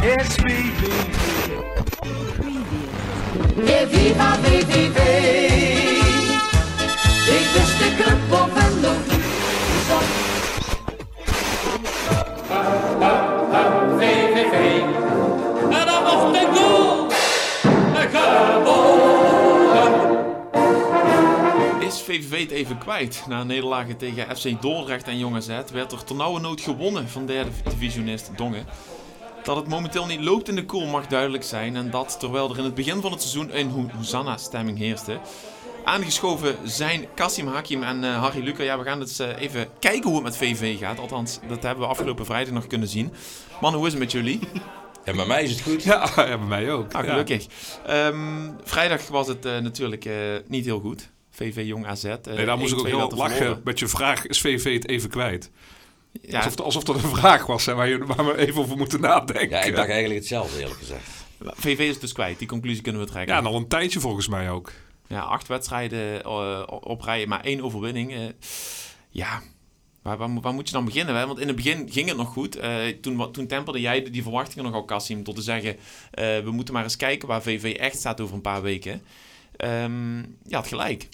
SVV. E viva VVV. Ik wist de club op en nog niet. VVV. Is VVV het even kwijt? Na nederlagen tegen FC Dordrecht en Jong AZ werd er ternauwernood gewonnen van derde divisionist Dongen. Dat het momenteel niet loopt in de koel mag duidelijk zijn en dat terwijl er in het begin van het seizoen een Hosanna-stemming heerste. Aangeschoven zijn Kassim Hakim en uh, Harry Luca. Ja, we gaan dus uh, even kijken hoe het met VV gaat. Althans, dat hebben we afgelopen vrijdag nog kunnen zien. Man, hoe is het met jullie? Ja, bij mij is het goed. Ja, ja bij mij ook. Ah, gelukkig. Ja. Um, vrijdag was het uh, natuurlijk niet heel goed. VV Jong AZ. nee, daar moest ik ook heel lachen met je vraag. Is VV het even kwijt? Ja. Alsof, alsof dat een vraag was hè, waar, je, waar we even over moeten nadenken. Ja, ik dacht eigenlijk hetzelfde eerlijk gezegd. VV is dus kwijt. Die conclusie kunnen we trekken. Ja, en al een tijdje volgens mij ook. Ja, acht wedstrijden uh, op rij, maar één overwinning. Uh, ja, waar, waar, waar, moet je dan beginnen? Hè? Want in het begin ging het nog goed. Uh, toen, toen temperde jij die verwachtingen nogal, Kassim, tot te zeggen... we moeten maar eens kijken waar VV echt staat over een paar weken. Um, je had gelijk.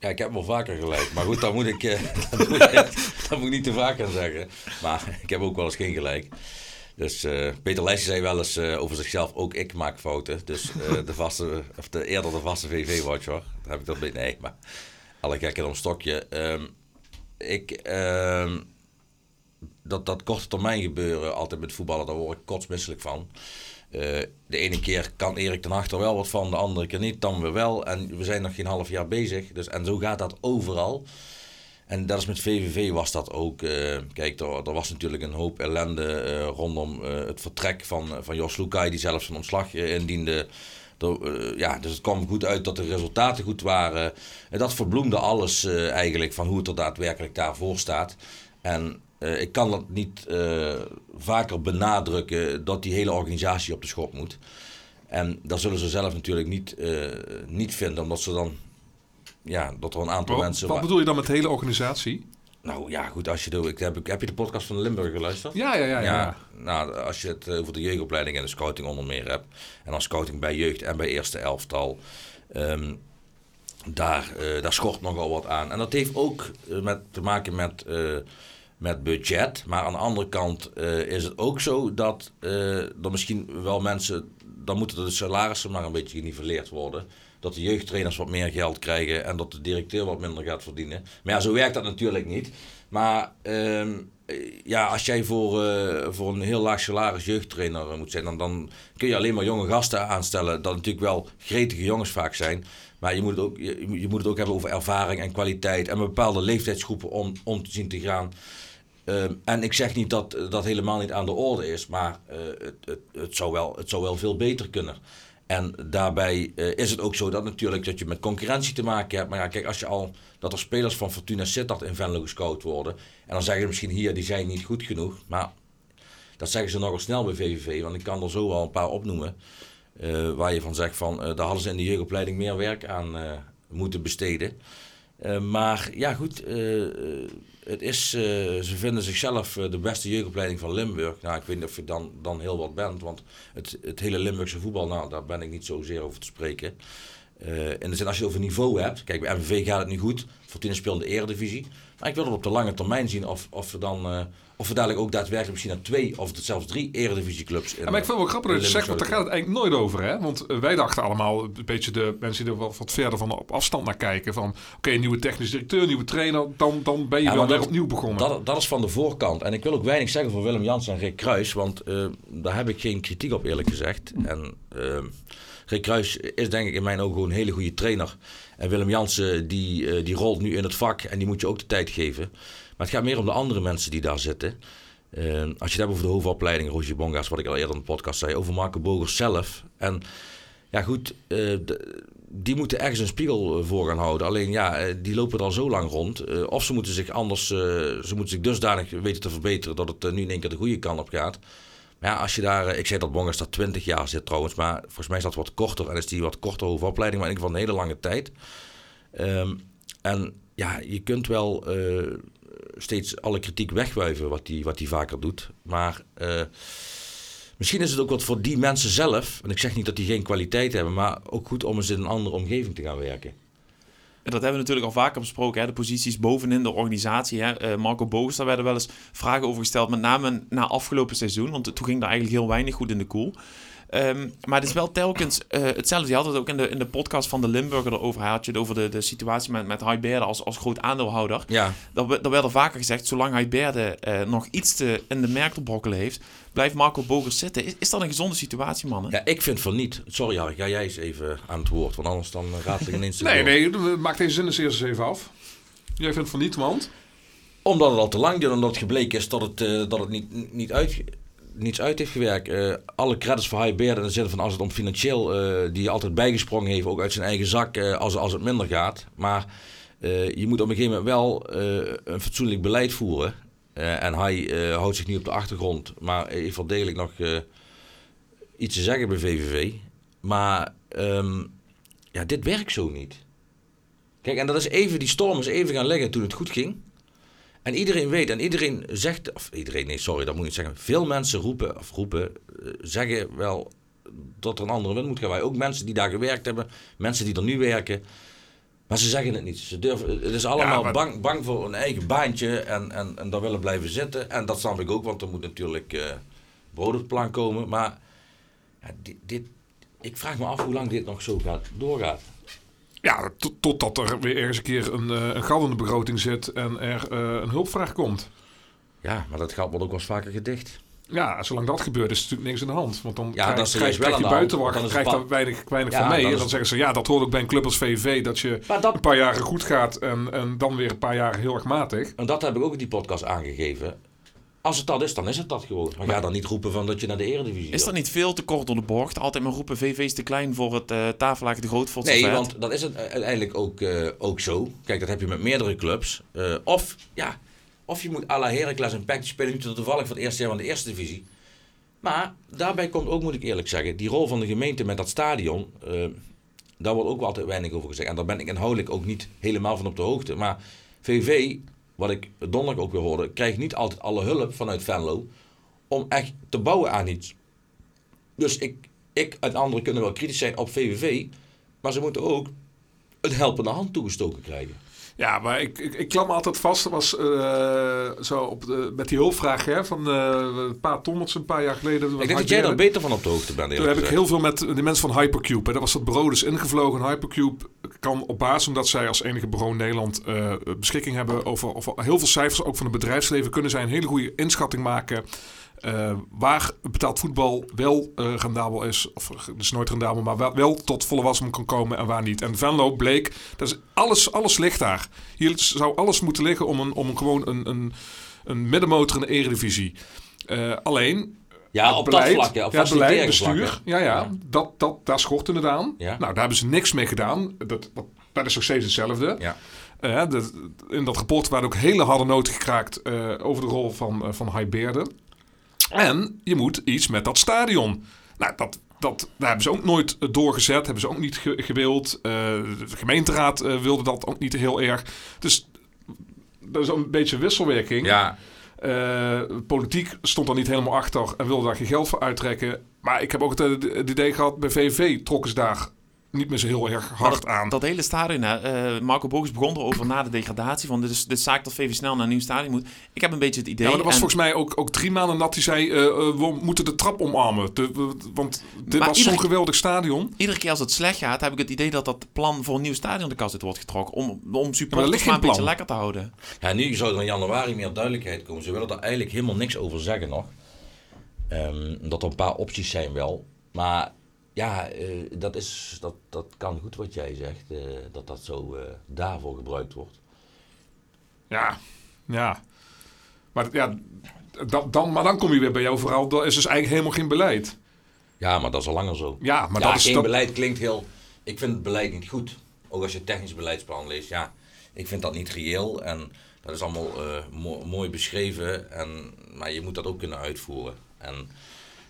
Ja, ik heb wel vaker gelijk. Maar goed, daar moet ik, dat moet ik, dat moet ik niet te vaak aan zeggen. Maar ik heb ook wel eens geen gelijk. Dus uh, Peter Leijs zei wel eens uh, over zichzelf, ook ik maak fouten. Dus uh, de vaste, of de, eerder de vaste VV-watcher. Daar heb ik dat bij, nee, maar alle gekken om stokje. Um, ik, um, dat, dat korte termijn gebeuren altijd met voetballen, daar word ik kotsmisselijk van. De ene keer kan Erik ten Achter wel wat van, de andere keer niet, dan weer wel. En we zijn nog geen half jaar bezig. Dus, en zo gaat dat overal. En dat is met VVV was dat ook. Uh, kijk, er, er, was natuurlijk een hoop ellende uh, rondom het vertrek van, van Jos Lukai, die zelfs zijn ontslag indiende. Ja, dus het kwam goed uit dat de resultaten goed waren. En dat verbloemde alles eigenlijk van hoe het er daadwerkelijk daarvoor staat. En ik kan dat niet vaker benadrukken dat die hele organisatie op de schop moet. En dat zullen ze zelf natuurlijk niet, niet vinden, omdat ze dan ja, dat er een aantal wat, mensen... Wat bedoel je dan met de hele organisatie? Nou ja, goed, als je de, ik heb, heb je de podcast van Limburg geluisterd? Ja, ja, ja. ja, ja. Nou, als je het over de jeugdopleiding en de scouting onder meer hebt, en dan scouting bij jeugd en bij eerste elftal, um, daar, daar schort nogal wat aan. En dat heeft ook met, te maken met, met budget, maar aan de andere kant is het ook zo dat er misschien wel mensen, dan moeten de salarissen maar een beetje geniveleerd worden dat de jeugdtrainers wat meer geld krijgen en dat de directeur wat minder gaat verdienen. Maar ja, zo werkt dat natuurlijk niet. Maar uh, ja, als jij voor, uh, voor een heel laag salaris jeugdtrainer moet zijn, dan, dan kun je alleen maar jonge gasten aanstellen. Dat natuurlijk wel gretige jongens vaak zijn. Maar je moet, het ook, je, moet het ook hebben over ervaring en kwaliteit en bepaalde leeftijdsgroepen om, om te zien te gaan. Uh, en ik zeg niet dat dat helemaal niet aan de orde is, maar uh, het, het, het, zou wel, het zou wel veel beter kunnen. En daarbij uh, is het ook zo dat natuurlijk dat je met concurrentie te maken hebt. Maar ja, kijk, als je al dat er spelers van Fortuna Sittard in Venlo gescout worden. En dan zeggen ze misschien hier, die zijn niet goed genoeg. Maar dat zeggen ze nogal snel bij VVV. Want ik kan er zo wel een paar opnoemen. Uh, waar je van zegt van, uh, daar hadden ze in de jeugdopleiding meer werk aan moeten besteden. maar ja, goed het is, uh, ze vinden zichzelf uh, de beste jeugdopleiding van Limburg. Nou, ik weet niet of je dan, dan heel wat bent, want het, het hele Limburgse voetbal, nou, daar ben ik niet zozeer over te spreken. Uh, in de zin, als je over niveau hebt, kijk, bij MVV gaat het nu goed. Fortuna speelt in eredivisie. Maar ik wil het op de lange termijn zien of, of we dan of we dadelijk ook daadwerkelijk misschien naar twee of zelfs drie eredivisieclubs in. Ja, maar ik vind het wel grappig dat je zegt, want daar gaat het eigenlijk nooit over. Hè? Want uh, wij dachten allemaal, een beetje de mensen die er wat verder van op afstand naar kijken. Van oké, nieuwe technisch directeur, nieuwe trainer, dan, dan ben je ja, wel weer opnieuw begonnen. Dat, dat is van de voorkant. En ik wil ook weinig zeggen voor Willem Jans en Rick Kruis, want uh, daar heb ik geen kritiek op eerlijk gezegd. En uh, Rick Kruis is denk ik in mijn ogen gewoon een hele goede trainer. En Willem Jansen die, die rolt nu in het vak en die moet je ook de tijd geven. Het gaat meer om de andere mensen die daar zitten. Uh, als je het hebt over de hoofdopleiding, Roger Bonga's, wat ik al eerder in de podcast zei, over Marco Bogers zelf. En ja, goed, de, die moeten ergens een spiegel eh, voor gaan houden. Alleen ja, die lopen er al zo lang rond. Of ze moeten zich anders, ze moeten zich dusdanig weten te verbeteren dat het nu in één keer de goede kant op gaat. Maar ja, als je daar, ik zei dat Bongers daar 20 jaar zit trouwens, maar volgens mij is dat wat korter en is die wat korter hoofdopleiding, maar in ieder geval een hele lange tijd. Um, en ja, je kunt wel steeds alle kritiek wegwuiven wat hij wat die vaker doet. Maar uh, Misschien is het ook wat voor die mensen zelf. En ik zeg niet dat die geen kwaliteit hebben, maar ook goed om eens in een andere omgeving te gaan werken. En dat hebben we natuurlijk al vaker besproken. Hè? De posities bovenin de organisatie. Hè? Uh, Marco Bogus, daar werden wel eens vragen over gesteld. Met name na afgelopen seizoen. Want toen ging daar eigenlijk heel weinig goed in de koel. Ehm, maar het is wel telkens uh, hetzelfde. Je had het ook in de, in de podcast van de Limburger erover. Had je het over de, de situatie met, met als, als groot aandeelhouder. Ja. Dat, dat werd er vaker gezegd. Zolang Heiberde uh, nog iets te in de merk te brokkelen heeft, blijft Marco Bogers zitten. Is, is dat een gezonde situatie, mannen? Ja, ik vind van niet. Sorry, Harry, ga jij eens even aan het woord. Want anders dan raad ik ineens... nee, nee, maak deze zin eens eerst eens even af. Jij vindt van niet, want? Omdat het al te lang duurt. Omdat het gebleken is dat het, uh, dat het niet, niet uit niets uit heeft gewerkt. Uh, alle credits voor High Bear in de zin van als het om financieel, uh, die altijd bijgesprongen heeft, ook uit zijn eigen zak uh, als, als het minder gaat. Maar je moet op een gegeven moment wel een fatsoenlijk beleid voeren. en hij houdt zich niet op de achtergrond, maar heeft wel degelijk nog iets te zeggen bij VVV. Maar um, ja, dit werkt zo niet. Kijk, en dat is even, die storm is even gaan liggen toen het goed ging. En iedereen weet en iedereen zegt, of iedereen, nee, sorry, dat moet ik zeggen. Veel mensen roepen, of roepen, zeggen wel dat er een andere wind moet gaan. Wij ook mensen die daar gewerkt hebben, mensen die er nu werken. Maar ze zeggen het niet. Ze durven, het is allemaal ja, maar... bang, bang voor een eigen baantje en, en, en daar willen blijven zitten. En dat snap ik ook, want er moet natuurlijk uh, brood op het plan komen. Maar ja, dit, dit, ik vraag me af hoe lang dit nog zo gaat, doorgaat. Ja, totdat er weer ergens een keer een, uh, een gat in de begroting zit en er uh, een hulpvraag komt. Ja, maar dat gat wordt ook wel eens vaker gedicht. Ja, zolang dat gebeurt is natuurlijk niks aan de hand. Want dan ja, krijg, krijg, krijg je buitenwacht, krijgt daar weinig, weinig ja, van mee. En dan zeggen ze, ja, dat hoort ook bij een club als VV... dat je dat... een paar jaren goed gaat en, en dan weer een paar jaren heel erg matig. En dat heb ik ook in die podcast aangegeven. Als het dat is, dan is het dat gewoon. Maar ga dan niet roepen van dat je naar de Eredivisie Is dat niet veel te kort door de bocht? Altijd maar roepen VV is te klein voor het uh, tafellaken de groot Nee, want dat is het uiteindelijk ook, uh, ook zo. Kijk, dat heb je met meerdere clubs. Uh, of, ja, of je moet à la Heracles en PEC spelen nu toevallig voor het eerste jaar van de Eerste Divisie. Maar daarbij komt ook, moet ik eerlijk zeggen, die rol van de gemeente met dat stadion... daar wordt ook wel altijd weinig over gezegd. En daar ben ik inhoudelijk ook niet helemaal van op de hoogte. Maar VV wat ik donderdag ook weer hoorde, krijgt niet altijd alle hulp vanuit Venlo om echt te bouwen aan iets. Dus ik, ik en anderen kunnen wel kritisch zijn op VVV, maar ze moeten ook een helpende hand toegestoken krijgen. Ja, maar ik, ik, ik klam altijd vast. Dat was uh, zo op de, met die hulpvraag hè, van uh, een paar Tommels een paar jaar geleden. Ik denk dat jij daar beter van op de hoogte bent. Toen heb ik heel veel met de mensen van Hypercube. Hè. Dat was dat bureau dus ingevlogen. Hypercube kan op basis, omdat zij als enige bureau in Nederland uh, beschikking hebben over, over heel veel cijfers, ook van het bedrijfsleven, kunnen zij een hele goede inschatting maken uh, waar betaald voetbal wel uh, rendabel is, of dus nooit rendabel, maar wel, wel tot volle wasem kan komen en waar niet. En Venlo bleek, dat is alles, alles ligt daar. Hier zou alles moeten liggen om, een, om gewoon een, een, een middenmotor in de eredivisie. Uh, alleen, ja, op beleid, dat vlak, ja, op ja, beleid, bestuur, ja, ja, Dat, dat, daar schortte het aan. Ja. Nou, daar hebben ze niks mee gedaan. Dat, dat, dat is nog steeds hetzelfde. Ja. Uh, in dat rapport waren ook hele harde noten gekraakt uh, over de rol van, uh, van. En je moet iets met dat stadion. Nou, dat, dat, daar hebben ze ook nooit doorgezet. Hebben ze ook niet gewild. Uh, de gemeenteraad uh, wilde dat ook niet heel erg. Dus dat is een beetje wisselwerking. Ja. Uh, politiek stond er niet helemaal achter en wilde daar geen geld voor uittrekken. Maar ik heb ook het, het idee gehad, bij VVV trokken ze daar niet meer zo heel erg hard aan. Dat hele stadion, uh, Marco Bogus begon erover na de degradatie. Van dit is de zaak dat VV snel naar een nieuw stadion moet. Ik heb een beetje het idee. Ja, maar dat was volgens mij ook, ook drie maanden dat hij zei: uh, we moeten de trap omarmen. De, want dit was zo'n geweldig stadion. Iedere keer als het slecht gaat, heb ik het idee dat dat plan voor een nieuw stadion de kast wordt getrokken. Om, om supporters maar, een beetje lekker te houden. Ja, nu zou er in januari meer duidelijkheid komen. Ze willen er eigenlijk helemaal niks over zeggen nog. Um, dat er een paar opties zijn wel. Maar ja, uh, dat, is, dat, dat kan goed wat jij zegt, uh, dat dat zo uh, daarvoor gebruikt wordt. Ja, ja. Maar, ja dan, dan, maar dan kom je weer bij jou vooral, dat is dus eigenlijk helemaal geen beleid. Ja, maar dat is al langer zo. Ja, maar ja, dat is geen beleid klinkt heel... Ik vind het beleid niet goed. Ook als je technisch beleidsplan leest, ja. Ik vind dat niet reëel en dat is allemaal mo mooi beschreven. En, maar je moet dat ook kunnen uitvoeren. En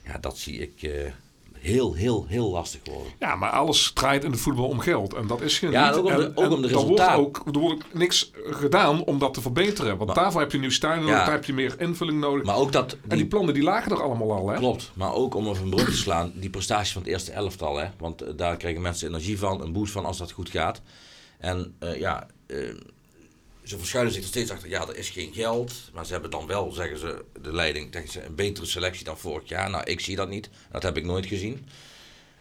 ja, dat zie ik heel, heel, heel lastig worden. Ja, maar alles draait in het voetbal om geld. En dat is geen Ja, niet. ook om de- En- ook om de er wordt ook Er wordt ook niks gedaan om dat te verbeteren. Want daarvoor heb je nieuw stadion nodig, Ja. daar heb je meer invulling nodig. Maar ook dat... en die plannen die lagen er allemaal al, hè? Klopt, maar ook om even een brug te slaan, die prestatie van het eerste elftal. Hè? Want eh, daar krijgen mensen energie van, een boost van als dat goed gaat. En eh, ja, eh, ze verschuilen zich er steeds achter, ja, er is geen geld. Maar ze hebben dan wel, zeggen ze, de leiding, ze, een betere selectie dan vorig jaar. Nou, ik zie dat niet. Dat heb ik nooit gezien.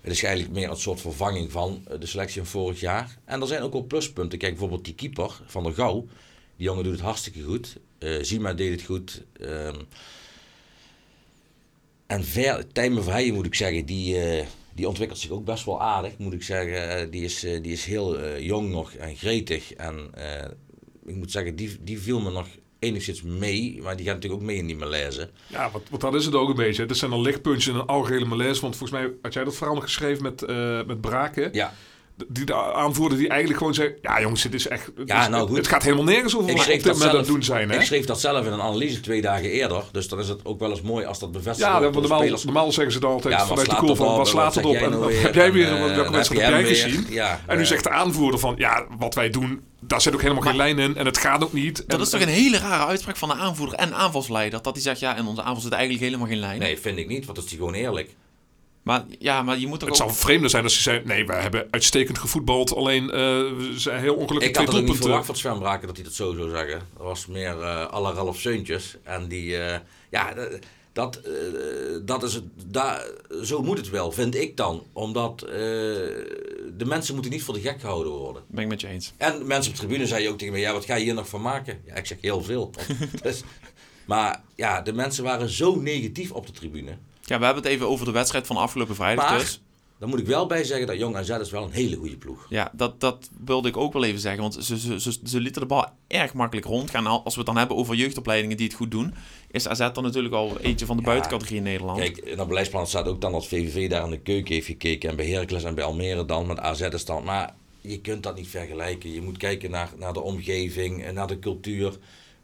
Het is eigenlijk meer een soort vervanging van eh, de selectie van vorig jaar. En er zijn ook wel pluspunten. Kijk, bijvoorbeeld die keeper van der Gouw. Die jongen doet het hartstikke goed. Eh Zima deed het goed. Ehm, en ver, Tijmen Verheijen moet ik zeggen, die, eh, die ontwikkelt zich ook best wel aardig, moet ik zeggen. Die, is, die is heel jong nog en gretig. En ik moet zeggen, die, die viel me nog enigszins mee. Maar die gaat natuurlijk ook mee in die malaise. Ja, wat, wat dat is het ook een beetje. Dit zijn dan lichtpuntjes in een algehele malaise. Want volgens mij had jij dat verhaal nog geschreven met, eh met Braken. Ja, Die de aanvoerder die eigenlijk gewoon zei... Ja jongens, dit is echt... het Ja, is- nou goed. Het gaat helemaal nergens over ik wat op dit dat moment aan doen zijn, hè? ik schreef dat zelf in een analyse twee dagen eerder. Dus dan is het ook wel eens mooi als dat bevestigd Ja, wordt de normaal, spelers. normaal zeggen ze dan altijd Ja, vanuit de het van wat en slaat het op en nou weer? heb jij weer, En, en eh, welke wedstrijd heb je jij gezien? Ja, en nu zegt de aanvoerder van ja, wat wij doen, daar zit ook helemaal geen lijn in en het gaat ook niet. Dat En- is toch een hele rare uitspraak van de aanvoerder en aanvalsleider. Dat hij zegt, ja, in onze aanval zit eigenlijk helemaal geen lijn. Nee, vind ik niet, want dat is die gewoon eerlijk. Maar ja, maar je moet toch Het ook... zou vreemder zijn als ze zei, nee, wij hebben uitstekend gevoetbald, alleen eh, we zijn heel ongelukkig Ik had het ook niet verwacht van Sven Braken dat hij dat zo zou zeggen. Dat was meer eh alle Ralf Seuntjes. En die, eh, ja, dat, dat is het, daar, zo moet het wel, vind ik dan. Omdat eh, de mensen moeten niet voor de gek gehouden worden. Ben ik met je eens. En mensen op de tribune zeiden ook tegen mij, ja, wat ga je hier nog van maken? Ja, ik zeg heel veel. dus, maar ja, de mensen waren zo negatief op de tribune. Ja, we hebben het even over de wedstrijd van afgelopen vrijdag dus. dan moet ik wel bij zeggen dat Jong AZ is wel een hele goede ploeg. Ja, dat, dat wilde ik ook wel even zeggen. Want ze, ze, ze, ze lieten de bal erg makkelijk rondgaan. Als we het dan hebben over jeugdopleidingen die het goed doen... is AZ dan natuurlijk al eentje van de Ja, buitencategorie in Nederland. Kijk, in dat beleidsplan staat ook dan dat VVV daar in de keuken heeft gekeken. En bij Heracles en bij Almere dan, met AZ is dan. Maar je kunt dat niet vergelijken. Je moet kijken naar, naar de omgeving, en naar de cultuur.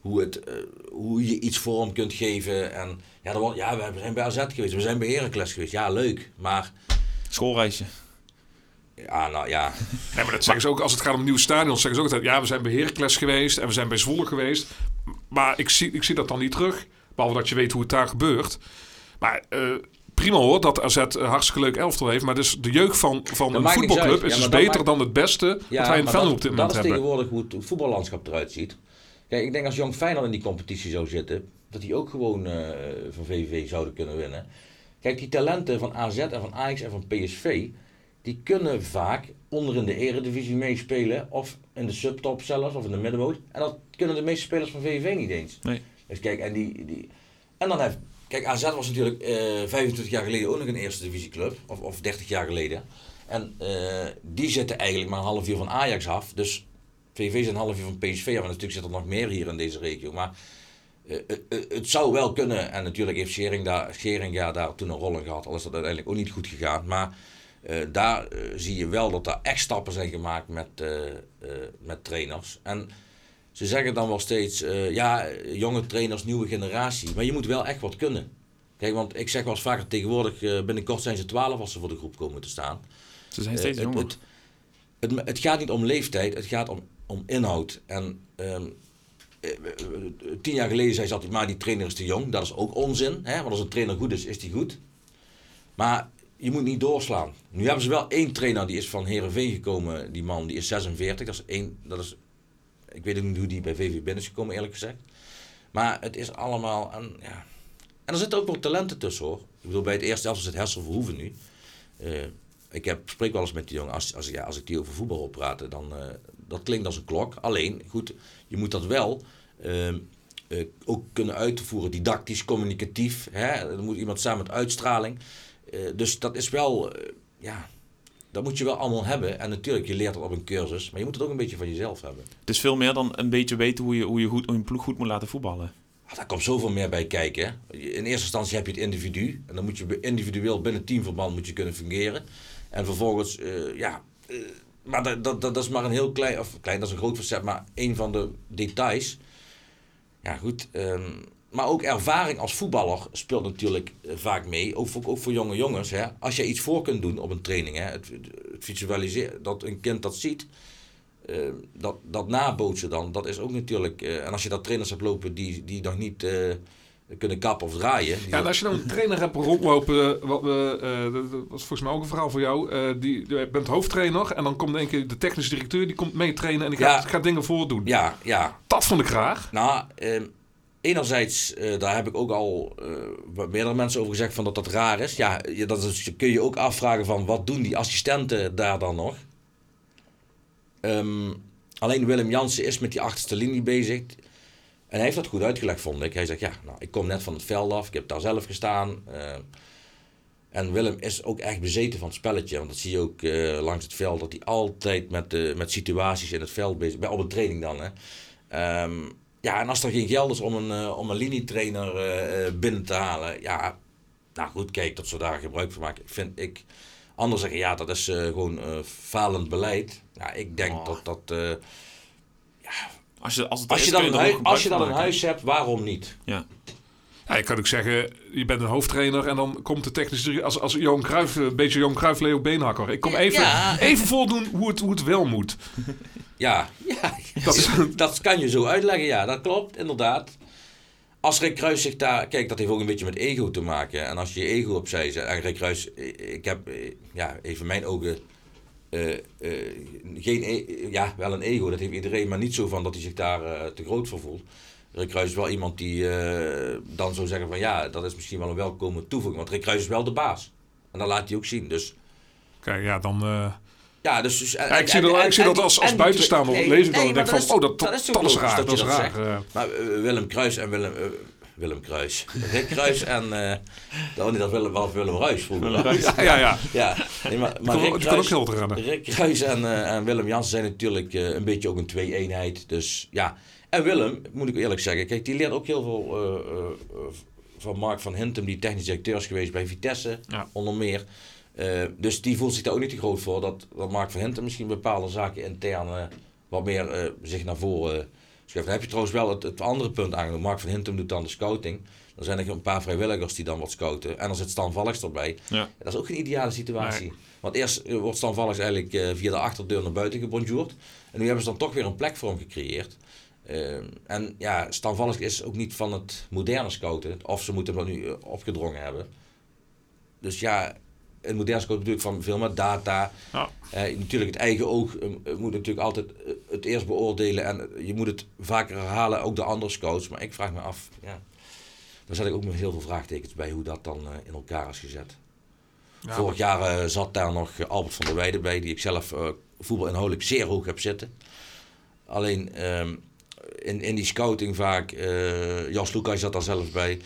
Hoe, het, eh, hoe je iets vorm kunt geven. En ja, dan, wordt- ja, we zijn bij AZ geweest, we zijn bij Heracles geweest. Ja, leuk. Maar Schoolreisje. ja, nou ja. Nee, maar dat zeggen ze ook als het gaat om nieuwe stadions. Zeggen ze ook altijd, ja, we zijn bij Heracles geweest en we zijn bij Zwolle geweest. Maar ik zie, ik zie dat dan niet terug. Behalve dat je weet hoe het daar gebeurt. Maar eh, prima hoor, dat AZ een hartstikke leuk elftal heeft. Maar dus de jeugd van, van Dat een voetbalclub is Ja, dus dat beter maakt- dan het beste wat wij in Venlo dat, op dit dat moment is hebben. tegenwoordig hoe het voetballandschap eruit ziet. Kijk, ik denk als Jong Feyenoord in die competitie zou zitten, dat die ook gewoon eh, van VVV zouden kunnen winnen. Kijk, die talenten van AZ en van Ajax en van PSV, die kunnen vaak onder in de eredivisie meespelen, of in de subtop zelfs, of in de middenmoot. En dat kunnen de meeste spelers van VVV niet eens. Nee. Dus kijk, en die... die en dan heeft... Kijk, AZ was natuurlijk eh 25 jaar geleden ook nog een eerste divisieclub. Of, of 30 jaar geleden. En eh, die zitten eigenlijk maar een half uur van Ajax af. Dus VV is een half uur van PSV. Maar natuurlijk zit er nog meer hier in deze regio. Maar eh, eh, eh, het zou wel kunnen. En natuurlijk heeft Schering daar, Scheringa daar toen een rol in gehad. Al is dat uiteindelijk ook niet goed gegaan. Maar daar zie je wel dat er echt stappen zijn gemaakt met, met trainers. En ze zeggen dan wel steeds, ja, jonge trainers, nieuwe generatie. Maar je moet wel echt wat kunnen. Kijk, want ik zeg wel eens vaker tegenwoordig, binnenkort zijn ze 12 als ze voor de groep komen te staan. Ze zijn steeds het, jonger. het, het, het gaat niet om leeftijd, het gaat om, om inhoud. En ehm, eh, tien jaar geleden zei ze altijd, maar die trainer is te jong. Dat is ook onzin, hè? want als een trainer goed is, is die goed. Maar je moet niet doorslaan. Nu hebben ze wel één trainer, die is van Herenveen gekomen, die man, die is 46. Dat is één, dat is, ik weet niet hoe die bij VV binnen is gekomen, eerlijk gezegd. Maar het is allemaal, een, ja. En er zitten ook wel talenten tussen hoor. Ik bedoel, bij het eerste elftal zit Hessel Verhoeven nu. Eh, ik heb, spreek wel eens met die jongen, als, als, ja, als ik die over voetbal wil praten, dan eh, dat klinkt als een klok. Alleen, goed, je moet dat wel ehm, eh, ook kunnen uitvoeren, didactisch, communicatief. Hè? Er moet iemand samen met uitstraling. Eh, dus dat is wel, eh, ja, dat moet je wel allemaal hebben. En natuurlijk, je leert dat op een cursus, maar je moet het ook een beetje van jezelf hebben. Het is veel meer dan een beetje weten hoe je, hoe je, goed, hoe je een ploeg goed moet laten voetballen. Ah, daar komt zoveel meer bij kijken. hè. In eerste instantie heb je het individu. En dan moet je individueel binnen teamverband moet je kunnen fungeren. En vervolgens, eh, ja... eh, maar dat, dat, dat is maar een heel klein... Of klein, dat is een groot facet, maar een van de details. Ja, goed. ehm, maar ook ervaring als voetballer speelt natuurlijk eh, vaak mee. Ook voor, ook voor jonge jongens. Hè. Als je iets voor kunt doen op een training. Hè, het, visualiseren, dat een kind dat ziet. eh, dat, dat nabootsen dan, dat is ook natuurlijk... en als je dat trainers hebt lopen die, die nog niet kunnen kappen of draaien. Ja, en als je dan een trainer hebt rondlopen, wat we, eh, dat was volgens mij ook een verhaal voor jou. eh, die, je bent hoofdtrainer en dan komt denk ik de technische directeur, die komt mee trainen en die gaat, Ja. gaat dingen voordoen. Ja, ja, Dat vond ik graag. Nou, ehm, enerzijds, eh, daar heb ik ook al eh, wat meerdere mensen over gezegd van dat dat raar is. Ja, je, dat is, kun je ook afvragen van wat doen die assistenten daar dan nog? Ehm, alleen Willem Jansen is met die achterste linie bezig. En hij heeft dat goed uitgelegd, vond ik. Hij zegt, ja, nou, ik kom net van het veld af. Ik heb daar zelf gestaan. eh, en Willem is ook echt bezeten van het spelletje. Want dat zie je ook eh, langs het veld. Dat hij altijd met, met situaties in het veld bezig is. Op een training dan, hè. Ehm, ja, en als er geen geld is om een, eh, om een linietrainer binnen te halen. Ja, nou goed, kijk, dat ze daar gebruik van maken. Vind ik. Anderen zeggen, ja, dat is gewoon falend beleid. Ja, ik denk Oh. dat dat... eh, Als je, als het als, is, je dan als je dan een huis hebt, waarom niet? Ja. Ja, je kan ook zeggen, je bent een hoofdtrainer en dan komt de technische als, als Johan Cruijff, een beetje Johan Cruijff, Leo Beenhakker. Ik kom even, Ja. even voordoen hoe het, hoe het wel moet. Ja, ja Dat is, dat kan je zo uitleggen, ja, dat klopt, inderdaad. Als Rick Kruis zich daar... Kijk, dat heeft ook een beetje met ego te maken. En als je je ego opzij zet... En Rick Kruis, ik heb, ja, even mijn ogen... eh, eh, geen, e- ja, wel een ego, dat heeft iedereen, maar niet zo van dat hij zich daar eh, te groot voor voelt. Rick Kruis is wel iemand die eh, dan zou zeggen van ja, dat is misschien wel een welkome toevoeging. Want Rick Kruis is wel de baas. En dat laat hij ook zien. Dus Kijk, ja, dan... eh, ja, dus, dus, ja, ik zie dat, ik zie dat als, als buitenstaander nee, dan nee, en denk van, is- oh, dat, dat, is dat, is raar, dat is raar. eh. Maar eh, Willem Kruis en Willem... Willem Kruis. Rick Kruis en... oh, niet dat Willem, wel Willem Ruis vroeger. Willem ja, ja, ja. Ja, nee, maar, maar Rick Kruis. Rick Kruis en, eh, en Willem Jansen zijn natuurlijk eh, een beetje ook een twee-eenheid. Dus ja. En Willem, moet ik eerlijk zeggen, kijk, die leert ook heel veel van Mark van Hintem, die technisch directeur is geweest bij Vitesse, Ja. onder meer. Dus die voelt zich daar ook niet te groot voor dat, dat Mark van Hintem misschien bepaalde zaken intern wat meer zich naar voren. Dan heb je trouwens wel het, het andere punt aangenomen. Mark van Hintem doet dan de scouting. Dan zijn er een paar vrijwilligers die dan wat scouten. En dan zit Stan Valks erbij. Ja. Dat is ook geen ideale situatie. Want eerst eh, wordt Stan Valks eigenlijk eh, via de achterdeur naar buiten gebonjourd. En nu hebben ze dan toch weer een plek voor hem gecreëerd. Eh, en ja, Stan Valks is ook niet van het moderne scouten. Of ze moeten hem nu opgedrongen hebben. Dus ja, het moderne scouten natuurlijk van veel met data. Ja. Eh, natuurlijk het eigen oog eh, eh, moet natuurlijk altijd het eerst beoordelen. En je moet het vaker herhalen, ook de andere scouts. Maar ik vraag me af, ja, daar zet ik ook met heel veel vraagtekens bij hoe dat dan in elkaar is gezet. Ja, Vorig jaar zat daar nog Albert van der Weijden bij, die ik zelf eh voetbalinhoudelijk zeer hoog heb zitten. Alleen ehm, in, in die scouting vaak, Jas Lukai zat daar zelf bij,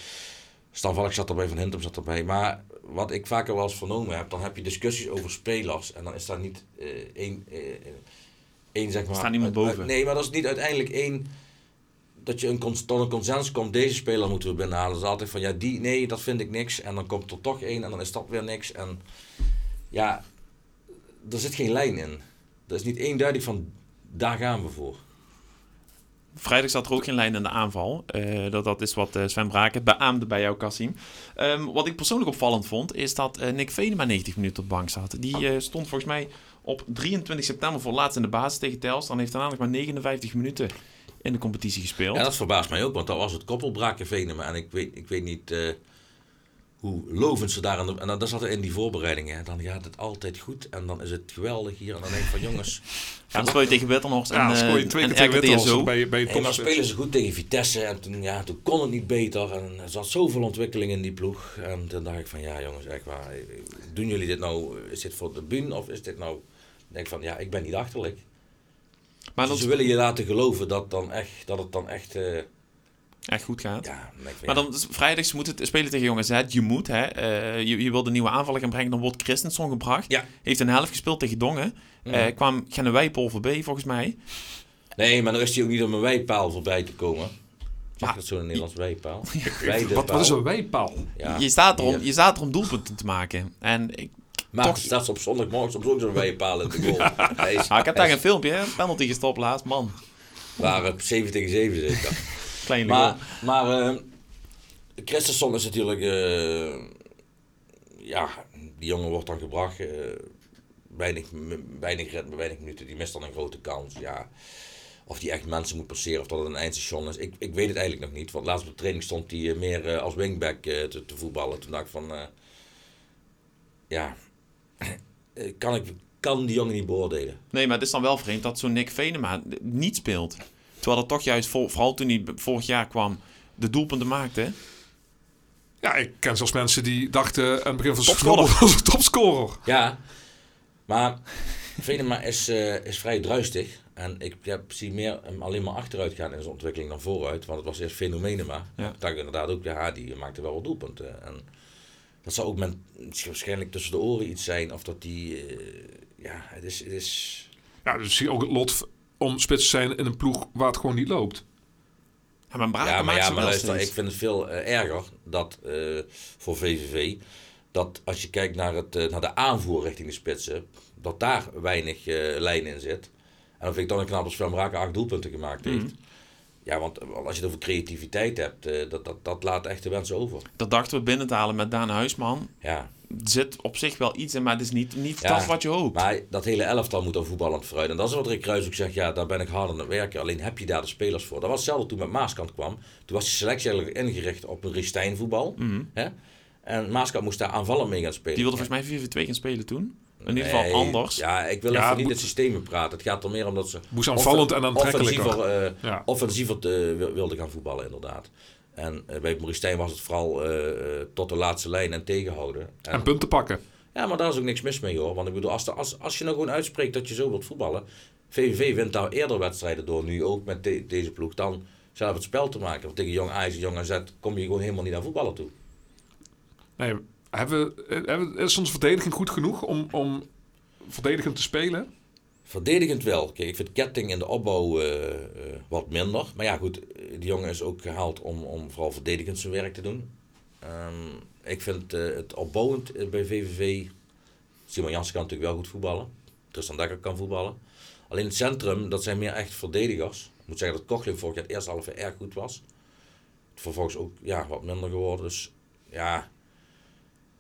Stan Valk zat erbij, Van Hintem zat erbij. Maar wat ik vaker wel eens vernomen heb, dan heb je discussies over spelers en dan is daar niet eh, één, eh, één zeg maar... staat niemand uit- boven. nee, maar dat is niet uiteindelijk één dat je een, tot een consensus komt, deze speler moeten we binnenhalen. Dat is altijd van, ja, die, nee, dat vind ik niks. En dan komt er toch één en dan is dat weer niks. En ja, er zit geen lijn in. Er is niet eenduidig van, daar gaan we voor. Vrijdag zat er ook geen lijn in de aanval. Eh, dat, dat is wat eh, Sven Braken beaamde bij jou, Cassim. Ehm, wat ik persoonlijk opvallend vond, is dat eh, Nick Venema 90 minuten op bank zat. Die eh, stond volgens mij op 23 september voor laatst in de basis tegen Telstar. En heeft daarna nog maar 59 minuten in de competitie gespeeld. En dat verbaast mij ook, want dat was het koppelbraken Venema. En ik weet, ik weet niet hoe lovend ze daar... aan de- en dan, dan zat er in die voorbereidingen. Dan gaat het altijd goed en dan is het geweldig hier. En dan denk ik van, jongens... Ja, dan speel je tegen Wittenhorst ja, en, dan scoor je eh, twee en keer tegen RKTSO. bij, bij maar topspits. spelen ze goed tegen Vitesse en toen, ja, toen kon het niet beter. En er zat zoveel ontwikkeling in die ploeg. En toen dacht ik van, ja jongens, echt waar. Doen jullie dit nou, is dit voor de bühne of is dit nou... Ik denk van, ja, ik ben niet achterlijk. Maar Dus dat ze willen je laten geloven dat, dan echt, dat het dan echt... eh, echt goed gaat. ja, Maar dan is vrijdag, ze moeten het spelen tegen Jong AZ. Je moet, hè. eh, je, je wil de nieuwe aanvaller gaan brengen. Dan wordt Christensen gebracht. Ja. Heeft een helft gespeeld tegen Dongen. Mhm. Eh, kwam Genne Wijpol voorbij, volgens mij. Nee, maar dan is hij ook niet om een wijpaal voorbij te komen. Zeg Maar- dat zo'n Nederlands wijpaal? Wat, wat is een wijpaal? Ja. je, staat erom, hier. je staat er om doelpunten te maken. En ik, Maar toch- staat ze op zondagmorgen soms ook zo'n wijpaal in de goal. Is, ah, ik heb daar een filmpje, hè. Penalty gestopt laatst, man. Waar op 7 tegen 7 zit. Klein Maar, maar eh, Christensen is natuurlijk... eh, ja, die jongen wordt dan gebracht. eh, weinig, ritme, weinig minuten. Die mist dan een grote kans. Ja, of die echt mensen moet passeren of dat het een eindstation is. Ik, ik weet het eigenlijk nog niet. Want laatst op de training stond hij meer als wingback te, te voetballen. Toen dacht ik van... ja, kan, ik, kan die jongen niet beoordelen. Nee, maar het is dan wel vreemd dat zo'n Nick Venema niet speelt. Terwijl dat toch juist, vol- vooral toen hij vorig jaar kwam, de doelpunten maakte. Ja, ik ken zelfs mensen die dachten aan het begin van zijn was een topscorer. Ja, maar Venema is, eh, is vrij druistig. En ik heb, zie meer hem alleen maar achteruit gaan in zijn ontwikkeling dan vooruit. Want het was eerst Fenomenema. Ja. Ik dacht inderdaad ook, ja, die maakte wel wat doelpunten. En dat zal ook met, waarschijnlijk tussen de oren iets zijn. Of dat die, eh, ja, het is... Het is Ja, dus zie je ook het lot om spits te zijn in een ploeg waar het gewoon niet loopt. Ja, maar Braken ja, maar, maakt ja, ze maar wel luister, steeds. ik vind het veel eh, erger dat eh, voor VVV dat als je kijkt naar, het, eh, naar de aanvoer richting de spitsen, dat daar weinig eh, lijn in zit. En dan vind ik dan een knap als Van Braken acht doelpunten gemaakt heeft. Mhm. Ja, want als je het over creativiteit hebt, eh, dat, dat, dat laat echt de wensen over. Dat dachten we binnen te halen met Daan Huisman. Ja, zit op zich wel iets in, maar het is niet, niet Ja, dat wat je hoopt. maar dat hele elftal moet dan voetballend vooruit. En dat is wat Rick Kruis ook zegt, ja, daar ben ik hard aan het werken. Alleen heb je daar de spelers voor. Dat was hetzelfde toen met Maaskant kwam. Toen was de selectie eigenlijk ingericht op een Ristijn voetbal. Hè? En Maaskant moest daar aanvallen mee gaan spelen. Die wilde volgens mij 4-2 gaan spelen toen. In ieder Nee, geval anders. Ja, ik wil Ja, even niet moet- het systeem praten. Het gaat er meer om dat ze... Moest aanvallend en aantrekkelijker. Offensiever, eh, Ja. offensiever eh, wil- wilde gaan voetballen, inderdaad. En eh, bij Maurice was het vooral eh, eh, tot de laatste lijn en tegenhouden. En- En punten pakken. ja, maar daar is ook niks mis mee hoor. Want ik bedoel, als, de- als, als je nou gewoon uitspreekt dat je zo wilt voetballen. VVV wint daar eerder wedstrijden door, nu ook met de- deze ploeg, dan zelf het spel te maken. Want tegen Jong Ajax en Jong AZ kom je gewoon helemaal niet aan voetballen toe. Nee, hebben, we- hebben, is onze verdediging goed genoeg om, om verdedigend te spelen? Verdedigend wel. Kijk, ik vind Ketting in de opbouw eh, eh, wat minder. Maar ja, goed, die jongen is ook gehaald om, om vooral verdedigend zijn werk te doen. Ehm, ik vind eh, het opbouwend bij VVV. Simon Jansen kan natuurlijk wel goed voetballen. Tristan Dekker kan voetballen. Alleen het centrum, dat zijn meer echt verdedigers. Ik moet zeggen dat Kochling vorig jaar het eerste half jaar erg goed was. Vervolgens ook ja, wat minder geworden. Dus ja.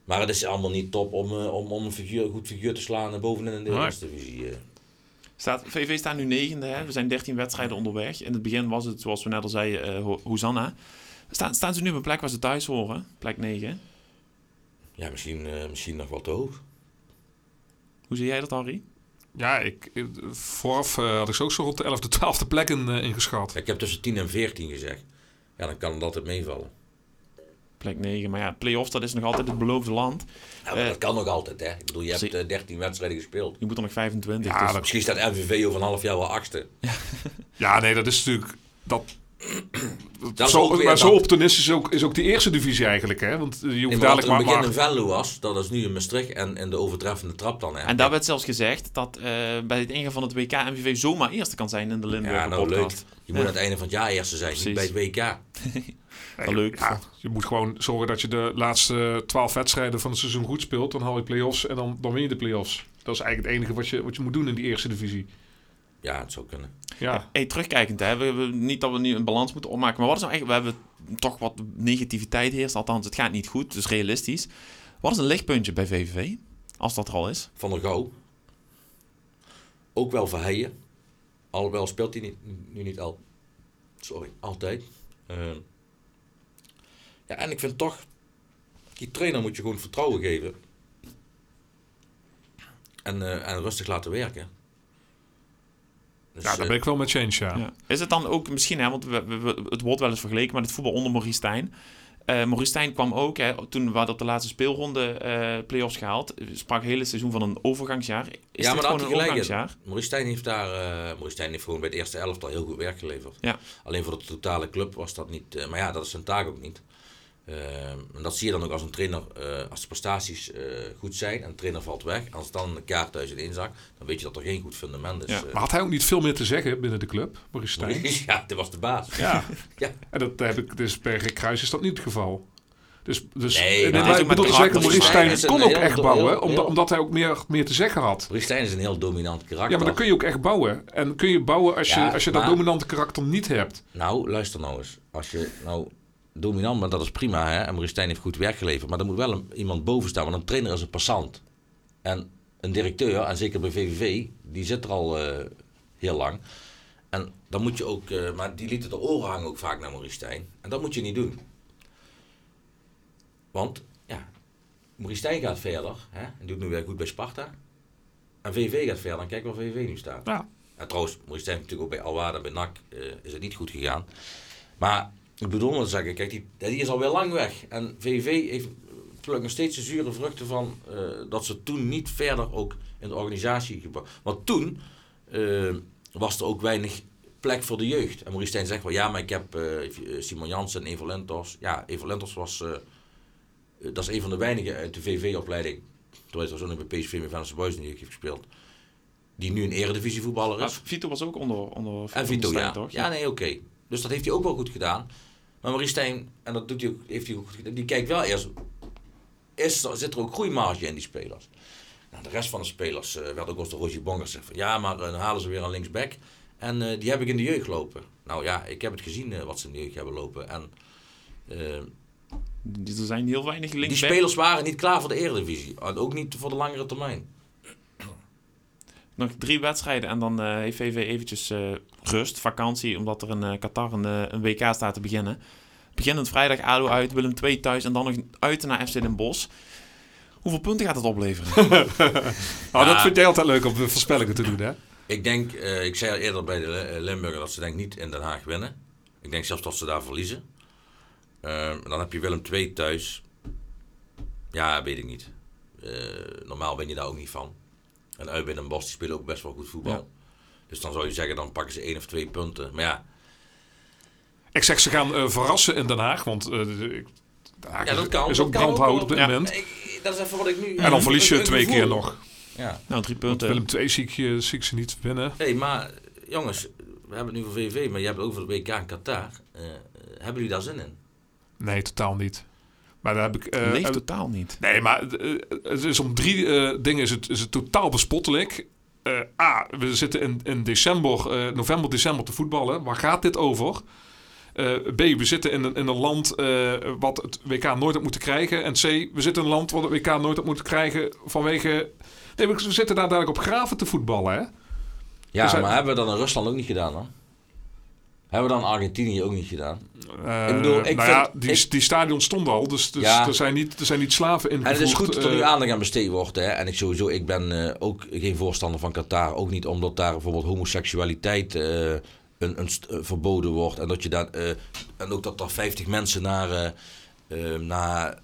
Maar het is allemaal niet top om, om, om een, figuur, een goed figuur te slaan bovenin in de eerste divisie. Staat, VV staat nu negende. Hè? We zijn 13 wedstrijden onderweg. In het begin was het, zoals we net al zeiden, eh, Ho- Hosanna. Staan, staan ze nu op een plek waar ze thuis horen? Plek 9. Ja, misschien, eh, misschien nog wat te hoog. Hoe zie jij dat, Harry? Ja, ik, vooraf eh, had ik ze ook zo rond de 11e, 12e plek in, eh, ingeschat. Ik heb tussen 10 en 14 gezegd. Ja, dan kan het altijd meevallen. Plek 9. Maar ja, play-offs, dat is nog altijd het beloofde land. Ja, maar Eh, dat kan nog altijd, hè. Ik bedoel, je hebt zie- eh, 13 wedstrijden gespeeld. Je moet er nog 25. Ja, dus dat- Misschien staat MVV over een half jaar wel achtste. Ja, nee, dat is natuurlijk... Dat, Dat zo, maar zo optimistisch is ook, is ook die eerste divisie eigenlijk. Hè? Want eh, je hoeft Nee, maar wat dadelijk in het maar... begin maar een Venlo was, dat is nu een Maastricht en, en de overtreffende trap dan, hè. En daar werd zelfs gezegd dat eh, bij het ingaan van het WK MVV zomaar eerste kan zijn in de Limburger ja, nou leuk. Je moet aan het einde van het jaar eerste zijn, niet bij het WK. Wel leuk. Ja, je moet gewoon zorgen dat je de laatste 12 wedstrijden van het seizoen goed speelt. Dan haal je play-offs en dan, dan win je de play-offs. Dat is eigenlijk het enige wat je, wat je moet doen in die eerste divisie. Ja, het zou kunnen. Ja, Hey, terugkijkend, hè. We, we- niet dat we nu een balans moeten opmaken, maar wat is nou eigenlijk... We hebben toch wat negativiteit heerst, althans het gaat niet goed, dus realistisch. Wat is een lichtpuntje bij VVV, als dat er al is? Van der Gouw. Ook wel Verheijen. Alhoewel speelt hij niet, nu niet al. Sorry, altijd. Ehm, ja, en ik vind toch, die trainer moet je gewoon vertrouwen geven. En, eh, en rustig laten werken. Dus, ja daar eh, ben ik wel met change, ja. Ja. Is het dan ook misschien, hè, want we, we- we- het wordt wel eens vergeleken met het voetbal onder Maurice Stijn. Eh Maurice Stijn kwam ook, hè, toen we hadden op de laatste speelronde eh play-offs gehaald, sprak het hele seizoen van een overgangsjaar. Is ja, maar daar gewoon had een overgangsjaar? Maurice Stijn heeft daar, eh Maurice Stijn heeft gewoon bij het eerste elftal heel goed werk geleverd. Ja. Alleen voor de totale club was dat niet, eh, maar ja, dat is zijn taak ook niet. Eh, en dat zie je dan ook als een trainer, eh, als de prestaties eh, goed zijn en de trainer valt weg. Als dan een kaart thuis in inzak, dan weet je dat er geen goed fundament is. Ja, Eh, Maar had hij ook niet veel meer te zeggen binnen de club, Maurice Stijn? Ja, dit was de baas. Ja. Ja. En dat heb ik, dus bij Rick Kruis is dat niet het geval. Dus, dus Nee, maar maar het ik bedoel zeggen, Maurice Stijn kon ook heel- echt bouwen, heel- omdat, omdat hij ook meer, meer te zeggen had. Maurice Stijn is een heel dominant karakter. Ja, maar dan kun je ook echt bouwen. En kun je bouwen als je, als je dat dominante karakter niet hebt. Nou, luister nou eens. Als je nou dominant bent, dat is prima. Hè? En Maurice Stijn heeft goed werk geleverd. Maar er moet wel een- iemand boven staan. Want een trainer is een passant. En een directeur, en zeker bij VVV, die zit er al eh, heel lang. En dan moet je ook, eh, maar die lieten de oren hangen ook vaak naar Maurice Stijn. En dat moet je niet doen. Want, ja, Maurice Stijn gaat verder. Hè? En doet nu weer goed bij Sparta. En VVV gaat verder. En kijk waar VVV nu staat. Ja. En trouwens, Maurice Stijn natuurlijk ook bij Alwada, bij NAC, eh, is het niet goed gegaan. Maar ik bedoel maar te zeggen, kijk, die, die is alweer lang weg. En VVV heeft plukt nog steeds de zure vruchten van eh, dat ze toen niet verder ook in de organisatie gebracht. Want toen eh, was er ook weinig plek voor de jeugd. En Maurice Stijn zegt wel, ja, maar ik heb eh, Simon Jansen en Evo Lentos. Ja, Evo Lentos was, dat is een van de weinigen uit de VV-opleiding. Terwijl hij zo nog bij PSV met Venus Boys niet heeft gespeeld. Die nu een eredivisie voetballer Maar is. Vito was ook onder, onder En Vito, Stijn, ja. toch? Ja, nee, oké. Dus dat heeft hij ook wel goed gedaan. Maar Stijn, en dat doet hij ook, heeft hij ook goed die kijkt wel eerst, is, zit er ook groeimarge in die spelers. Nou, de rest van de spelers werd ook als de Roger Bonger gezegd van, ja, maar eh, dan halen ze weer een linksback. En eh, die heb ik in de jeugd lopen. Nou ja, ik heb het gezien eh, wat ze in de jeugd hebben lopen. En er zijn heel weinig die linksback. spelers waren niet klaar voor de Eredivisie. En ook niet voor de langere termijn. Nog drie wedstrijden en dan heeft VV eventjes rust, vakantie, omdat er in eh, Qatar een, eh, een WK staat te beginnen. Beginnend vrijdag ADO uit, Willem II thuis en dan nog uit naar FC Den Bosch. Hoeveel punten gaat het opleveren? Nou, dat vind jij altijd leuk om de voorspellingen te doen, hè? Ik denk, eh, ik zei al eerder bij de Limburger dat ze denk niet in Den Haag winnen. Ik denk zelfs dat ze daar verliezen. Eh, dan heb je Willem II thuis. Ja, weet ik niet. Eh, normaal ben je daar ook niet van. En uit bij Den Bosch, die spelen ook best wel goed voetbal. Ja. Dus dan zou je zeggen, dan pakken ze één of twee punten. Maar ja, Ik zeg, ze gaan eh, verrassen in Den Haag, want eh, Den Haag Ja, dat is- kan. is ook ook brandhout op dit Ja. moment. ik, dat is even wat ik nu... En dan verlies je twee gevoel. keer nog. Ja. nou, drie Want punten. Willem II zie ik, je- zie ik ze niet winnen. hey, maar jongens, we hebben het nu voor VV, maar je hebt het over de WK in Qatar. Eh, hebben jullie daar zin in? Nee, totaal niet. Maar daar heb ik... eh, Leeft eh, totaal niet. Nee, maar het is om drie eh, dingen is het, is het totaal bespottelijk. Eh, A, we zitten in, in december, eh, november, december te voetballen. Waar gaat dit over? Eh, B, we zitten in een, in een land eh, wat het WK nooit had moeten krijgen. En C, we zitten in een land wat het WK nooit had moeten krijgen vanwege... Nee, we zitten daar dadelijk op graven te voetballen, hè? Ja, Dus hij- maar hebben we dat in Rusland ook niet gedaan dan? Hebben we dan in Argentinië ook niet gedaan? Eh, Ik bedoel, ik nou ja, die, ik- die stadions stonden al, dus, dus Ja. er, zijn niet, er zijn niet slaven En ingevoerd. het is goed dat er nu eh, aandacht aan besteed wordt. Hè? En ik sowieso, ik ben eh, ook geen voorstander van Qatar. Ook niet omdat daar bijvoorbeeld homoseksualiteit een, een verboden wordt. En, dat je daar, en ook dat er 50 mensen naar, naar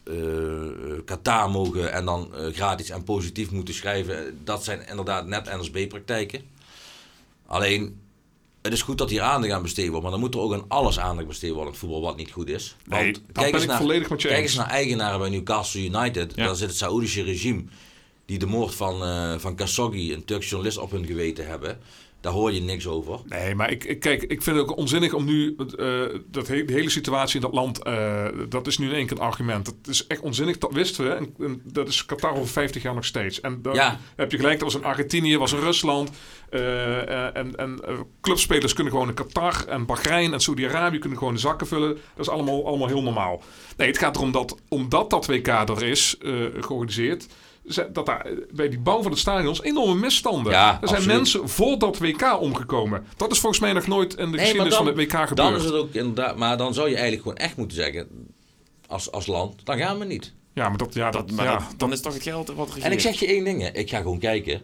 Qatar mogen en dan gratis en positief moeten schrijven. Dat zijn inderdaad net NSB-praktijken. Alleen, het is goed dat hier aandacht aan besteed wordt. Maar dan moet er ook aan alles aandacht besteed worden in het voetbal wat niet goed is. Nee, dat ben eens naar- Kijk eens. naar eigenaren bij Newcastle United. Ja. Daar zit het Saoedische regime. Die de moord van, eh van Khashoggi, een Turks journalist, op hun geweten hebben. Daar hoor je niks over. Nee, maar ik, ik, kijk, ik vind het ook onzinnig om nu eh, dat he- de hele situatie in dat land, eh, dat is nu in één keer een argument. Dat is echt onzinnig, dat wisten we. En, en dat is Qatar over 50 jaar nog steeds. En dan Ja. heb je gelijk, dat was in Argentinië, was in Rusland. eh, en en clubspelers kunnen gewoon in Qatar en Bahrein en Saudi-Arabië kunnen gewoon de zakken vullen. Dat is allemaal, allemaal heel normaal. Nee, het gaat erom dat, omdat dat WK er is georganiseerd, dat daar eh, bij die bouw van de stadions enorme misstanden. Ja, er zijn absoluut. mensen voor dat WK omgekomen. Dat is volgens mij nog nooit in de Nee, geschiedenis van het WK gebeurd. Dan is het ook inderdaad. Maar dan zou je eigenlijk gewoon echt moeten zeggen. Als, als land, dan gaan we niet. Ja, maar dat, ja, dat, Dat, maar ja, dat- dan is toch het geld wat regeert. En ik zeg je één ding. hè. Ik ga gewoon kijken.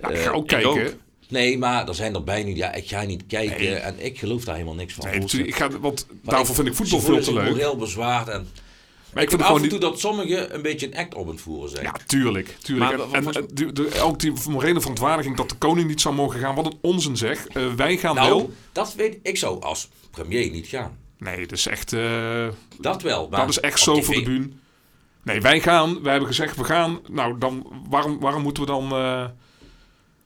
ja, ik eh, ga ook ik kijken. ook. Nee, maar er zijn erbij nu. Ja, ik ga niet kijken. Nee. En ik geloof daar helemaal niks van. Nee, ik ga, want Maar daarvoor vind ik voetbal veel te leuk. zich heel bezwaard. En Maar ik ik vind af en toe dat sommigen een beetje een act op het voeren zijn. Ja, tuurlijk. tuurlijk. Maar En- wa- en, wa- en de, de- ook die morele verontwaardiging dat de koning niet zou mogen gaan. Wat een onzin zeg. Eh, wij gaan nou, wel. dat weet ik. Ik zou als premier niet gaan. Nee, dat is echt, eh, Dat wel. Maar dat is echt zo tv voor de bühne. Nee, wij gaan. Wij hebben gezegd, we gaan. Nou, dan, waarom, waarom moeten we dan... eh,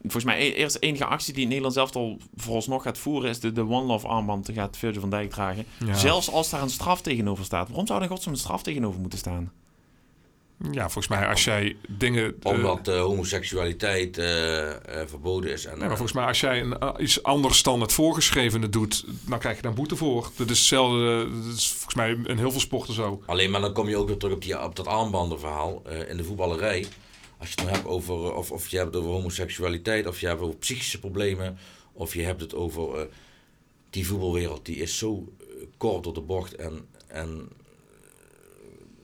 Volgens mij e- eerst de enige actie die Nederland zelf al vooralsnog gaat voeren... is de, de One Love armband. Die gaat Virgil van Dijk dragen. Ja. Zelfs als daar een straf tegenover staat. Waarom zou er godsnaam een straf tegenover moeten staan? Ja, volgens mij als jij dingen... eh, Omdat eh, homoseksualiteit eh, eh, verboden is. En, maar volgens mij als jij een, iets anders dan het voorgeschrevene doet, dan krijg je daar boete voor. Dat is hetzelfde, dat is volgens mij in heel veel sporten zo. Alleen maar dan kom je ook weer terug op, die, op dat armbandenverhaal eh, in de voetballerij. Als je het nou hebt over, eh, of, of je hebt het over homoseksualiteit, of je hebt het over psychische problemen, of je hebt het over eh, die voetbalwereld, die is zo eh, kort door de bocht en, en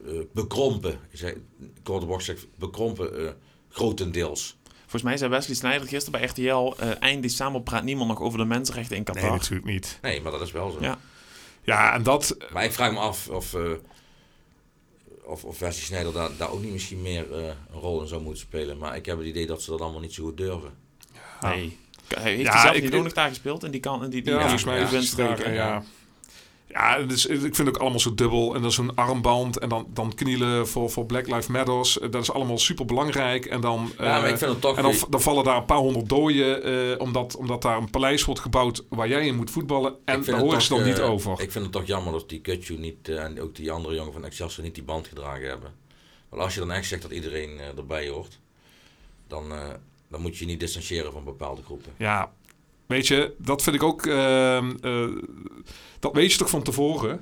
eh, bekrompen. Kort door de bocht zeg ik bekrompen eh, grotendeels. Volgens mij zei Wesley Sneijder gisteren bij RTL... eh, eind december praat niemand nog over de mensenrechten in Qatar. Nee, natuurlijk niet. Nee, maar dat is wel zo. Ja. Ja, en dat... Maar ik vraag me af of, eh of, of Wesley Sneijder daar, daar ook niet misschien meer eh, een rol in zou moeten spelen. Maar ik heb het idee dat ze dat allemaal niet zo goed durven. Nee. Hij heeft Ja, hij zelf ik- niet ook nog daar gespeeld? En die kan... En die, die Ja, die- volgens mij die is het windstreken, daar, ja. Dus, ik vind het ook allemaal zo dubbel. En dan zo'n armband en dan, dan knielen voor, voor Black Lives Matters. Dat is allemaal super belangrijk. En dan, Ja, maar eh, ik vind het toch... en dan, dan vallen daar een paar honderd doden. eh, omdat, omdat daar een paleis wordt gebouwd waar jij in moet voetballen. En daar horen ze dan niet eh, over. Ik vind het toch jammer dat die Kutju niet eh, en ook die andere jongen van Excelsior niet die band gedragen hebben. Want als je dan echt zegt dat iedereen eh, erbij hoort, dan, eh, dan moet je je niet distancieren van bepaalde groepen. Ja, weet je, dat vind ik ook. ehm, eh, dat weet je toch van tevoren?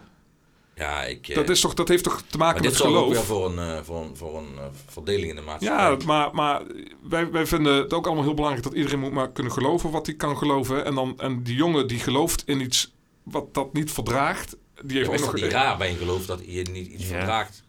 Ja, ik... eh, Dat, is toch, dat heeft toch te maar maken dit met zorgt ook geloof? weer voor een, eh, voor een, voor een eh, verdeling in de maatschappij. Ja, maar, maar wij, wij vinden het ook allemaal heel belangrijk dat iedereen moet maar kunnen geloven wat hij kan geloven. En, dan, en die jongen die gelooft in iets wat dat niet verdraagt, die Ja, heeft is ook dat nog... niet raar bij een geloof dat je niet iets Ja. verdraagt?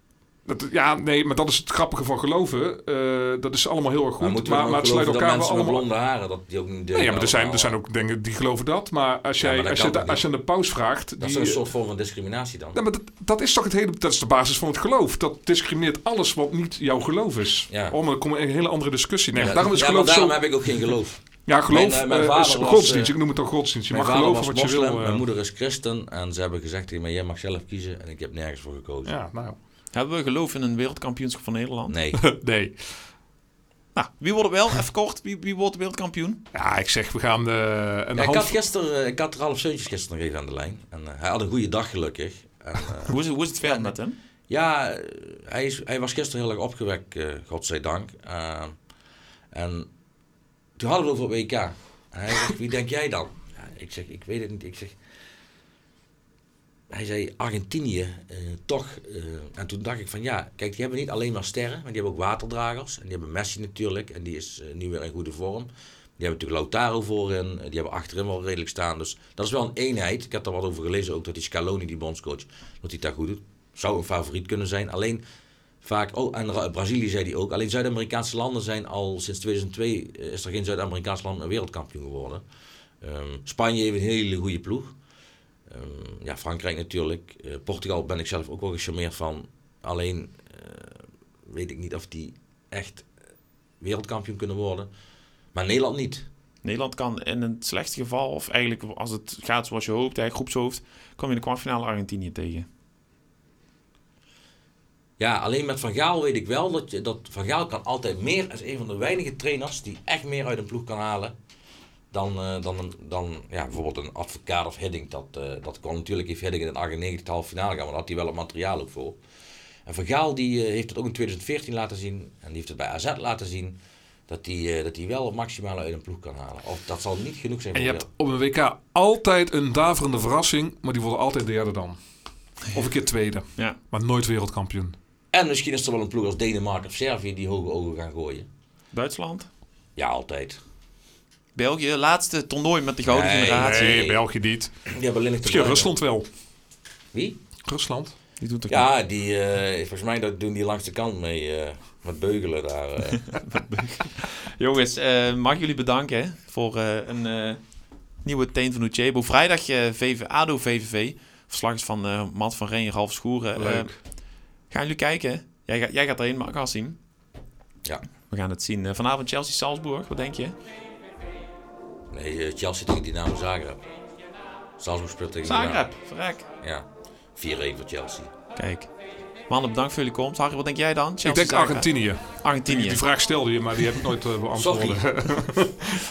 Dat, ja, nee, maar dat is het grappige van geloven. Eh, dat is allemaal heel erg Maar goed. Maar, dan maar, ook het sluit elkaar wel allemaal... blonde haren, dat die ook niet... Nee, ja, maar er zijn, er zijn ook dingen die geloven dat. Maar als, jij, maar als, je, als je aan de paus vraagt... Dat die, is een soort vorm van discriminatie dan. Ja, maar dat, dat is toch het hele, dat is de basis van het geloof. Dat discrimineert alles wat niet jouw geloof is. Ja. Oh, maar dan komt een hele andere discussie. Nee, daarom is geloof maar daarom zo... heb ik ook geen geloof. Ja, geloof Mijn, eh, mijn eh, vader is was, godsdienst. ik noem het toch godsdienst. Je mag geloven wat je wil. mijn moeder is christen en ze hebben gezegd tegen mij, jij mag zelf kiezen en ik heb nergens voor gekozen. Ja, nou. Hebben we geloof in een wereldkampioenschap van Nederland? Nee, nee. Nou, wie wordt het wel? Even kort. Wie, wie wordt wereldkampioen? Ja, ik zeg, we gaan de... En de Ja, ik, half... had gisteren, eh, ik had Ralf Seuntjes gisteren nog even aan de lijn. En, eh, hij had een goede dag gelukkig. En, eh, Hoe is, het- hoe is het verder met hem? ja, eh, hij, is, hij was gisteren heel erg opgewekt, eh godzijdank. Eh, en toen hadden we het over WK. En hij zegt, wie denk jij dan? Ja, ik zeg, ik weet het niet. Ik zeg, hij zei Argentinië, eh, toch. eh, en toen dacht ik van ja, kijk, die hebben niet alleen maar sterren, maar die hebben ook waterdragers. En die hebben Messi natuurlijk, en die is eh, nu weer in goede vorm. Die hebben natuurlijk Lautaro voorin, die hebben achterin wel redelijk staan. Dus dat is wel een eenheid. Ik heb daar wat over gelezen ook, dat die Scaloni, die bondscoach, dat hij daar goed doet. Zou een favoriet kunnen zijn. Alleen vaak, oh, en Ra- Brazilië zei hij ook. Alleen Zuid-Amerikaanse landen zijn al sinds 2002, eh, is er geen Zuid-Amerikaans land een wereldkampioen geworden. Ehm, Spanje heeft een hele goede ploeg. Ehm, ja, Frankrijk natuurlijk. Eh, Portugal ben ik zelf ook wel gecharmeerd van. Alleen eh, weet ik niet of die echt wereldkampioen kunnen worden. Maar Nederland niet. Nederland kan in het slechtste geval, of eigenlijk als het gaat zoals je hoopt, eigenlijk groepshoofd, kom je in de kwartfinale Argentinië tegen. Ja, alleen met Van Gaal weet ik wel dat, je, dat Van Gaal kan altijd meer als een van de weinige trainers die echt meer uit een ploeg kan halen. Dan, eh, dan, dan ja, bijvoorbeeld een advocaat of Hiddink. Dat, eh, dat kon natuurlijk heeft Hiddink in het 98 de halve finale gaan, maar daar had hij wel het materiaal ook voor. En Van Gaal die, eh, heeft het ook in 2014 laten zien. En die heeft het bij AZ laten zien. Dat hij eh, dat hij wel het maximale uit een ploeg kan halen. Of dat zal niet genoeg zijn En voor je hebt op een WK altijd een daverende verrassing, maar die worden altijd derde dan. Of een keer tweede, Ja. maar nooit wereldkampioen. En misschien is er wel een ploeg als Denemarken of Servië die hoge ogen gaan gooien. Duitsland, Ja, altijd. België, laatste toernooi met de gouden Nee, generatie. nee. België niet. Die hebben alleen Misschien. Rusland wel. Wie? Rusland. Die doet het Ja, die, eh, volgens mij dat doen die langs de kant mee eh, met beugelen daar. eh. Jongens, eh, mag ik jullie bedanken hè, voor eh, een eh, nieuwe Teen van Uchebo. Vrijdag VV, ADO VVV. Verslag is van eh Matt van Reen en Ralf Schoeren. Leuk. gaan jullie kijken? Jij, jij gaat erin, maar ik ga het zien. ja. We gaan het zien. Vanavond Chelsea-Salzburg, wat denk je? Nee, Chelsea tegen Dynamo Zagreb. Salzburg speelt tegen Zagreb, verrek. Ja, 4-1 voor Chelsea. Kijk. Mannen, bedankt voor jullie komst. Harry, wat denk jij dan? Chelsea, ik denk Argentinië. Argentinië. Die, vraag stelde je, maar die heb ik nooit beantwoord.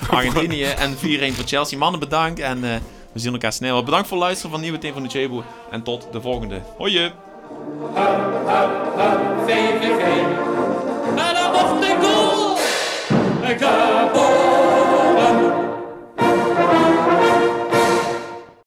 Argentinië en 4-1 voor Chelsea. Mannen, bedankt en we zien elkaar snel. Bedankt voor het luisteren van Nieuwe Team van de Jebo. En tot de volgende. Hoi je! Dan goal!